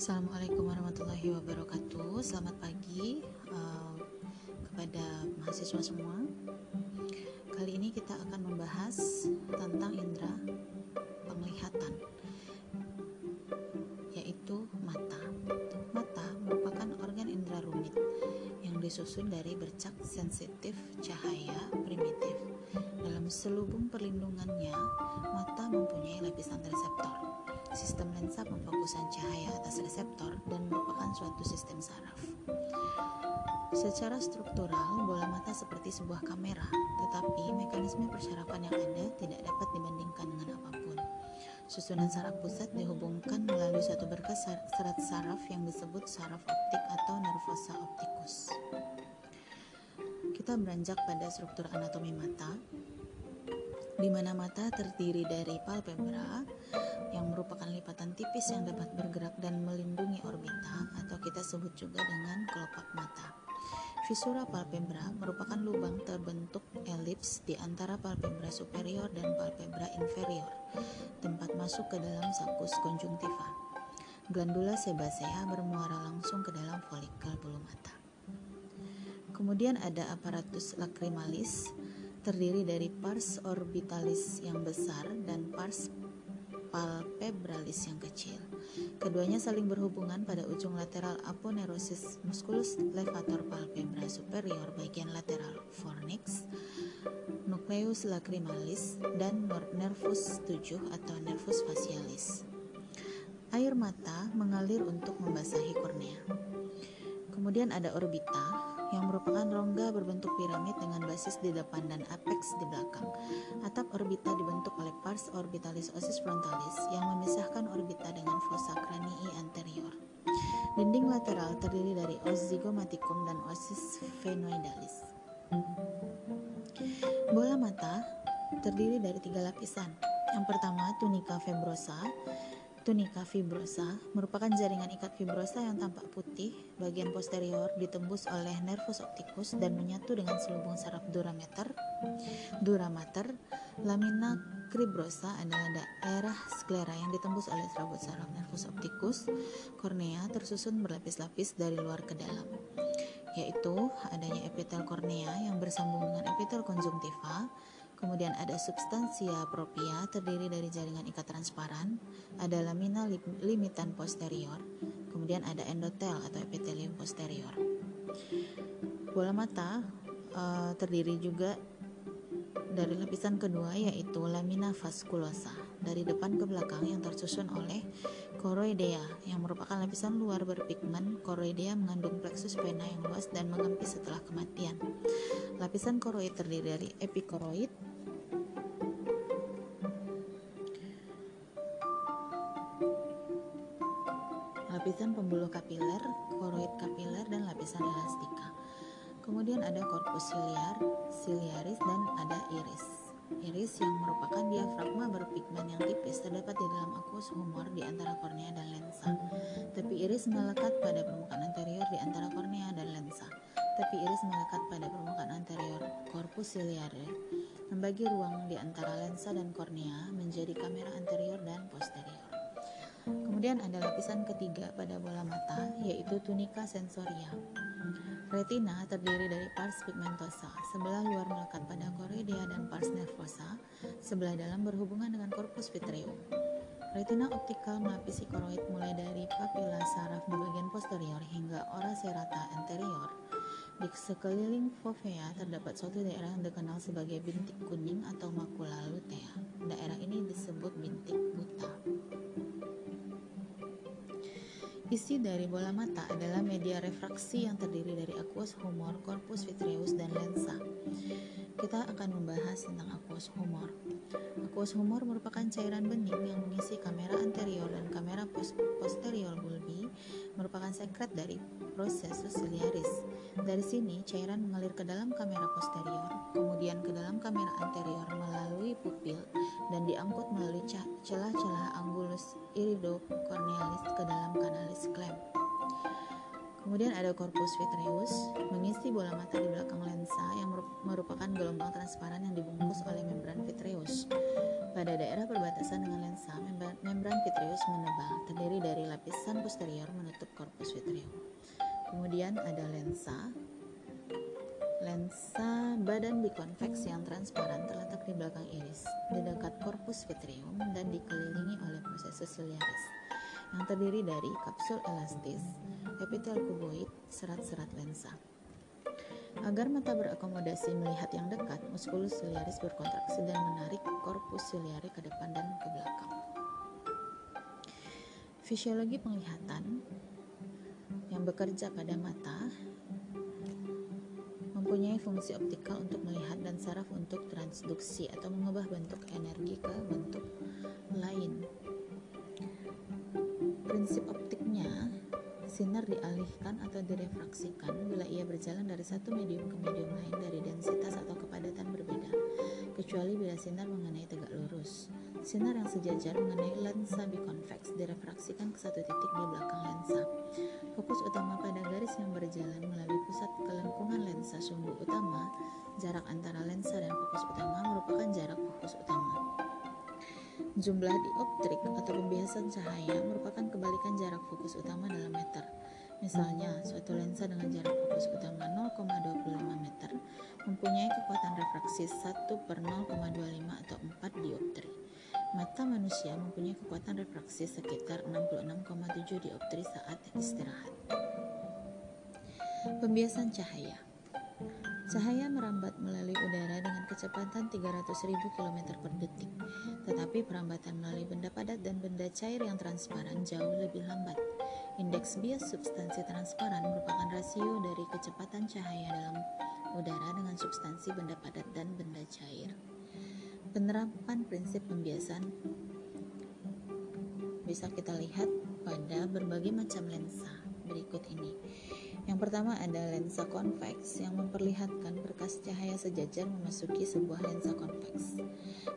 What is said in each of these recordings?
Assalamualaikum warahmatullahi wabarakatuh. Selamat pagi uh, kepada mahasiswa semua. Kali ini kita akan membahas tentang indera penglihatan, yaitu mata. Mata merupakan organ indera rumit yang disusun dari bercak sensitif cahaya primitif. Dalam selubung perlindungannya, mata mempunyai lapisan reseptor Sistem lensa pemfokusan cahaya atas reseptor dan merupakan suatu sistem saraf. Secara struktural, bola mata seperti sebuah kamera, tetapi mekanisme persarapan yang ada tidak dapat dibandingkan dengan apa pun. Susunan saraf pusat dihubungkan melalui suatu berkas serat saraf yang disebut saraf optik atau nervosa opticus. Kita beranjak pada struktur anatomi mata, di mana mata terdiri dari palpebra, yang merupakan lipatan tipis yang dapat bergerak dan melindungi orbita atau kita sebut juga dengan kelopak mata. Visura palpebra merupakan lubang terbentuk elips di antara palpebra superior dan palpebra inferior, tempat masuk ke dalam sakus konjungtiva. Glandula sebasea bermuara langsung ke dalam folikel bulu mata. Kemudian ada aparatus lacrimalis terdiri dari pars orbitalis yang besar dan pars palpebralis yang kecil. Keduanya saling berhubungan pada ujung lateral aponeurosis musculus levator palpebra superior bagian lateral fornix, nucleus lacrimalis, dan nervus 7 atau nervus facialis. Air mata mengalir untuk membasahi kornea. Kemudian ada orbita merupakan rongga berbentuk piramid dengan basis di depan dan apex di belakang. Atap orbita dibentuk oleh pars orbitalis osis frontalis yang memisahkan orbita dengan fossa cranii anterior. Dinding lateral terdiri dari os zygomatikum dan osis phenoidalis. Bola mata terdiri dari tiga lapisan. Yang pertama tunica fibrosa Tunika fibrosa merupakan jaringan ikat fibrosa yang tampak putih, bagian posterior ditembus oleh nervus opticus dan menyatu dengan selubung saraf durameter. Duramater, lamina cribrosa adalah daerah sklera yang ditembus oleh serabut saraf nervus opticus. Kornea tersusun berlapis-lapis dari luar ke dalam, yaitu adanya epitel kornea yang bersambung dengan epitel konjungtiva, Kemudian ada substansia propia terdiri dari jaringan ikat transparan, ada lamina limitan posterior, kemudian ada endotel atau epitelium posterior. Bola mata uh, terdiri juga dari lapisan kedua yaitu lamina vasculosa dari depan ke belakang yang tersusun oleh choroidea yang merupakan lapisan luar berpigmen. Choroidea mengandung plexus vena yang luas dan mengempis setelah kematian. Lapisan koroid terdiri dari epikoroid, pembuluh kapiler, koroid kapiler, dan lapisan elastika. Kemudian ada korpus siliar, siliaris, dan ada iris. Iris yang merupakan diafragma berpigmen yang tipis terdapat di dalam aqueous humor di antara kornea dan lensa. Tepi iris melekat pada permukaan anterior di antara kornea dan lensa. Tepi iris melekat pada permukaan anterior korpus siliare, membagi ruang di antara lensa dan kornea menjadi kamera anterior dan posterior. Kemudian ada lapisan ketiga pada bola mata, yaitu tunika sensoria. Retina terdiri dari pars pigmentosa, sebelah luar melekat pada choroidea dan pars nervosa, sebelah dalam berhubungan dengan corpus vitreum. Retina optikal melapisi koroid mulai dari papila saraf di bagian posterior hingga ora serrata anterior. Di sekeliling fovea terdapat suatu daerah yang dikenal sebagai bintik kuning atau makula lutea. Daerah ini disebut bintik buta. Isi dari bola mata adalah media refraksi yang terdiri dari aqueous humor, corpus vitreus, dan lensa. Kita akan membahas tentang aqueous humor. Aqueous humor merupakan cairan bening yang mengisi kamera anterior dan kamera posterior bulbi, merupakan sekret dari proses ciliaris. Dari sini, cairan mengalir ke dalam kamera posterior, kemudian ke dalam kamera anterior melalui pupil, dan diangkut melalui celah-celah angulus iridocornealis ke dalam kanalis clamp. Kemudian ada corpus vitreus, mengisi bola mata di belakang lensa yang merupakan gelombang transparan yang dibungkus oleh membran vitreus. Pada daerah perbatasan dengan lensa, membran vitreus menebal, terdiri dari lapisan posterior menutup corpus vitreum. Kemudian ada lensa. Lensa badan bikonveks yang transparan terletak di belakang iris, di dekat corpus vitreum dan dikelilingi oleh proses ciliaris yang terdiri dari kapsul elastis, epitel kuboid, serat-serat lensa. Agar mata berakomodasi melihat yang dekat, muskulus ciliaris berkontraksi dan menarik korpus ciliari ke depan dan ke belakang. Fisiologi penglihatan yang bekerja pada mata mempunyai fungsi optikal untuk melihat dan saraf untuk transduksi atau mengubah bentuk sinar dialihkan atau direfraksikan bila ia berjalan dari satu medium ke medium lain dari densitas atau kepadatan berbeda, kecuali bila sinar mengenai tegak lurus. Sinar yang sejajar mengenai lensa bikonveks direfraksikan ke satu titik di belakang lensa. Fokus utama pada garis yang berjalan melalui pusat kelengkungan lensa sumbu utama, jarak antara lensa dan fokus utama merupakan jarak fokus utama. Jumlah dioptrik atau pembiasan cahaya merupakan kebalikan jarak fokus utama dalam meter. Misalnya, suatu lensa dengan jarak fokus utama 0,25 meter mempunyai kekuatan refraksi 1 per 0,25 atau 4 dioptri. Mata manusia mempunyai kekuatan refraksi sekitar 66,7 dioptri saat istirahat. Pembiasan cahaya Cahaya merambat melalui udara dengan kecepatan 300.000 km per detik, tetapi perambatan melalui benda padat dan benda cair yang transparan jauh lebih lambat. Indeks bias substansi transparan merupakan rasio dari kecepatan cahaya dalam udara dengan substansi benda padat dan benda cair. Penerapan prinsip pembiasan bisa kita lihat pada berbagai macam lensa berikut ini. Pertama ada lensa konveks yang memperlihatkan berkas cahaya sejajar memasuki sebuah lensa konveks.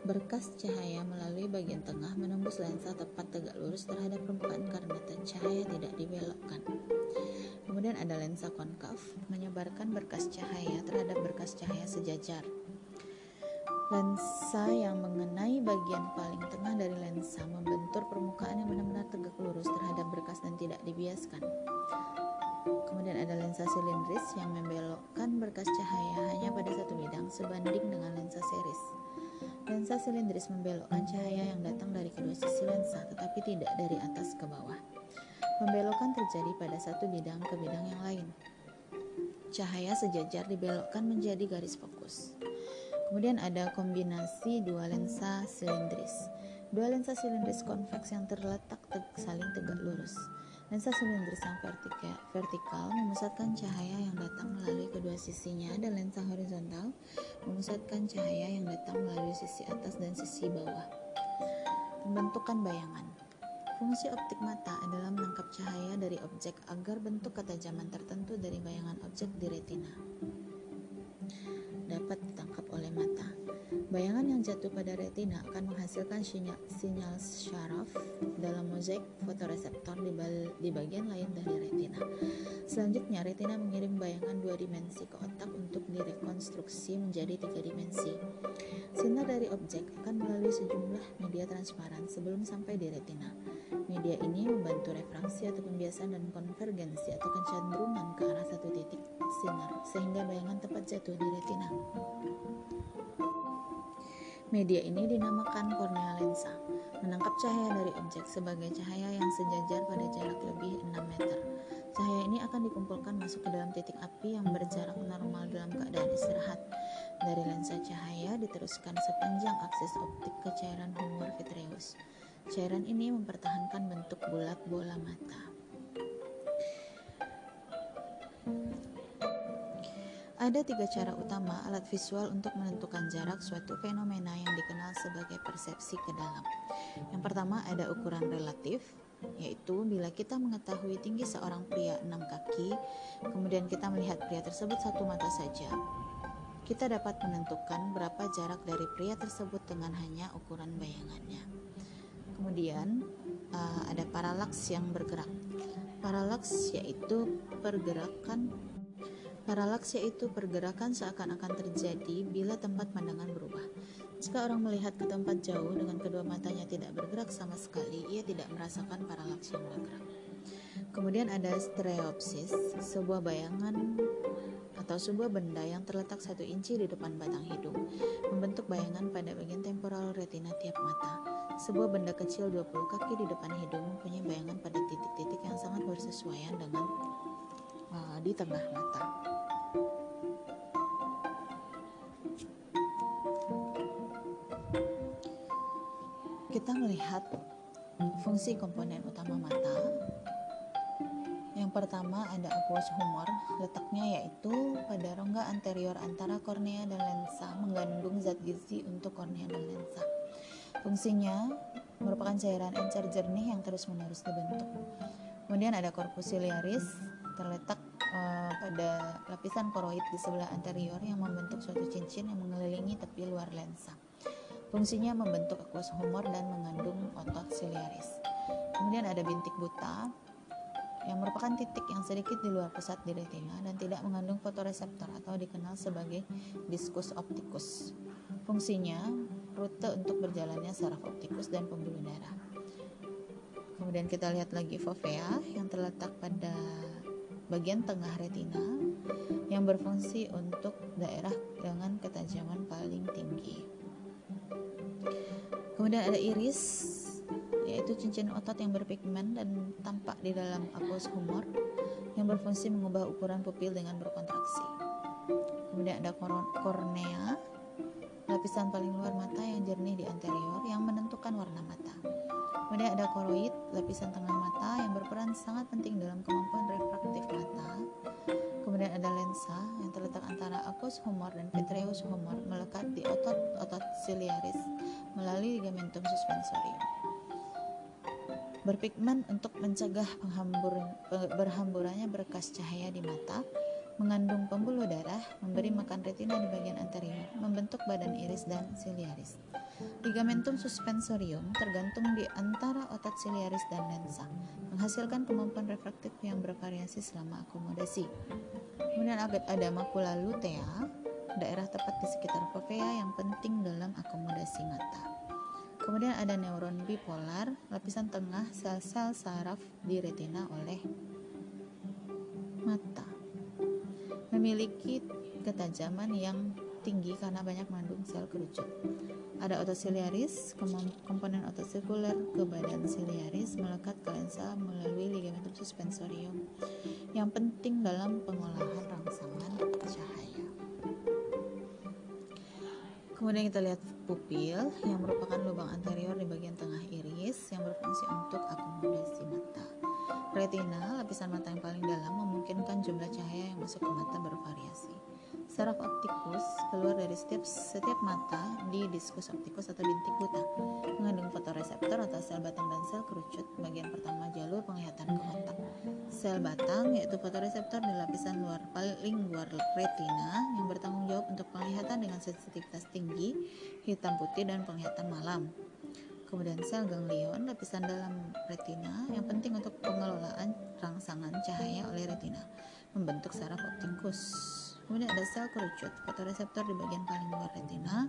Berkas cahaya melalui bagian tengah menembus lensa tepat tegak lurus terhadap permukaan karena cahaya tidak dibelokkan. Kemudian ada lensa konkav menyebarkan berkas cahaya terhadap berkas cahaya sejajar. Lensa yang mengenai bagian paling tengah dari lensa membentur permukaan yang benar-benar tegak lurus terhadap berkas dan tidak dibiaskan. Kemudian ada lensa silindris yang membelokkan berkas cahaya hanya pada satu bidang sebanding dengan lensa series. Lensa silindris membelokkan cahaya yang datang dari kedua sisi lensa tetapi tidak dari atas ke bawah. Pembelokan terjadi pada satu bidang ke bidang yang lain. Cahaya sejajar dibelokkan menjadi garis fokus. Kemudian ada kombinasi dua lensa silindris. Dua lensa silindris konveks yang terletak te saling tegak lurus. Lensa silindris yang vertikal, memusatkan cahaya yang datang melalui kedua sisinya dan lensa horizontal memusatkan cahaya yang datang melalui sisi atas dan sisi bawah. Pembentukan bayangan Fungsi optik mata adalah menangkap cahaya dari objek agar bentuk ketajaman tertentu dari bayangan objek di retina dapat ditangkap. Bayangan yang jatuh pada retina akan menghasilkan sinyal, sinyal syaraf dalam mozaik fotoreseptor di, di bagian lain dari retina. Selanjutnya, retina mengirim bayangan dua dimensi ke otak untuk direkonstruksi menjadi tiga dimensi. Sinar dari objek akan melalui sejumlah media transparan sebelum sampai di retina. Media ini membantu refraksi atau pembiasan dan konvergensi atau kecenderungan ke arah satu titik sinar sehingga bayangan tepat jatuh di retina. Media ini dinamakan kornea lensa, menangkap cahaya dari objek sebagai cahaya yang sejajar pada jarak lebih 6 meter. Cahaya ini akan dikumpulkan masuk ke dalam titik api yang berjarak normal dalam keadaan istirahat. Dari lensa cahaya diteruskan sepanjang aksis optik ke cairan humor vitreus. Cairan ini mempertahankan bentuk bulat bola mata. Ada tiga cara utama alat visual untuk menentukan jarak suatu fenomena yang dikenal sebagai persepsi ke dalam. Yang pertama ada ukuran relatif, yaitu bila kita mengetahui tinggi seorang pria enam kaki, kemudian kita melihat pria tersebut satu mata saja, kita dapat menentukan berapa jarak dari pria tersebut dengan hanya ukuran bayangannya. Kemudian uh, ada paralaks yang bergerak. Paralaks yaitu pergerakan Paralaks yaitu pergerakan seakan-akan terjadi bila tempat pandangan berubah. Jika orang melihat ke tempat jauh dengan kedua matanya tidak bergerak sama sekali, ia tidak merasakan paralaks yang bergerak. Kemudian ada stereopsis, sebuah bayangan atau sebuah benda yang terletak satu inci di depan batang hidung, membentuk bayangan pada bagian temporal retina tiap mata. Sebuah benda kecil 20 kaki di depan hidung mempunyai bayangan pada titik-titik yang sangat bersesuaian dengan uh, di tengah mata. Kita melihat fungsi komponen utama mata. Yang pertama ada aqueous humor, letaknya yaitu pada rongga anterior antara kornea dan lensa mengandung zat gizi untuk kornea dan lensa. Fungsinya merupakan cairan encer jernih yang terus-menerus dibentuk. Kemudian ada corpus ciliaris terletak uh, pada lapisan koroid di sebelah anterior yang membentuk suatu cincin yang mengelilingi tepi luar lensa. Fungsinya membentuk aqueous humor dan mengandung otot ciliaris. Kemudian ada bintik buta yang merupakan titik yang sedikit di luar pusat di retina dan tidak mengandung fotoreseptor atau dikenal sebagai diskus optikus. Fungsinya rute untuk berjalannya saraf optikus dan pembuluh darah. Kemudian kita lihat lagi fovea yang terletak pada bagian tengah retina yang berfungsi untuk daerah dengan ketajaman paling tinggi. Kemudian ada iris, yaitu cincin otot yang berpigmen dan tampak di dalam aqueous humor yang berfungsi mengubah ukuran pupil dengan berkontraksi. Kemudian ada kornea, lapisan paling luar mata yang jernih di anterior yang menentukan warna mata. Kemudian ada koroid, lapisan tengah mata yang berperan sangat penting dalam kemampuan refraktif mata. Kemudian ada lensa yang terletak antara aqueous humor dan vitreous humor melekat di otot-otot ciliaris melalui ligamentum suspensorium. Berpigmen untuk mencegah berhamburannya berkas cahaya di mata, mengandung pembuluh darah, memberi makan retina di bagian anterior, membentuk badan iris dan ciliaris. Ligamentum suspensorium tergantung di antara otot ciliaris dan lensa, menghasilkan kemampuan refraktif yang bervariasi selama akomodasi. Kemudian ada makula lutea, daerah tepat di sekitar fovea yang penting dalam akomodasi mata. Kemudian ada neuron bipolar, lapisan tengah sel-sel saraf di retina oleh mata. Memiliki ketajaman yang tinggi karena banyak mengandung sel kerucut. Ada otot siliaris, komponen otot sirkuler ke badan siliaris melekat ke lensa melalui ligamentum suspensorium yang penting dalam pengolahan rangsangan cahaya. Kemudian kita lihat pupil yang merupakan lubang anterior di bagian tengah iris yang berfungsi untuk akomodasi mata. Retina, lapisan mata yang paling dalam, memungkinkan jumlah cahaya yang masuk ke mata bervariasi. Saraf optikus keluar dari setiap setiap mata di diskus optikus atau bintik buta, mengandung fotoreseptor atau sel batang dan sel kerucut. Bagian pertama jalur penglihatan ke otak. Sel batang yaitu fotoreseptor di lapisan luar paling luar retina yang bertanggung jawab untuk penglihatan dengan sensitivitas tinggi, hitam putih dan penglihatan malam. Kemudian sel ganglion, lapisan dalam retina yang penting untuk pengelolaan rangsangan cahaya oleh retina, membentuk saraf optikus. Kemudian ada sel kerucut, fotoreseptor di bagian paling luar retina,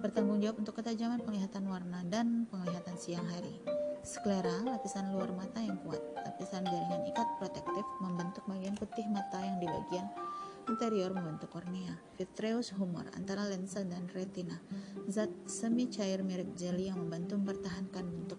bertanggung jawab untuk ketajaman penglihatan warna dan penglihatan siang hari. Sklera, lapisan luar mata yang kuat, lapisan jaringan ikat protektif membentuk bagian putih mata yang di bagian interior membentuk kornea. Vitreous humor antara lensa dan retina, zat semi cair mirip jeli yang membantu mempertahankan bentuk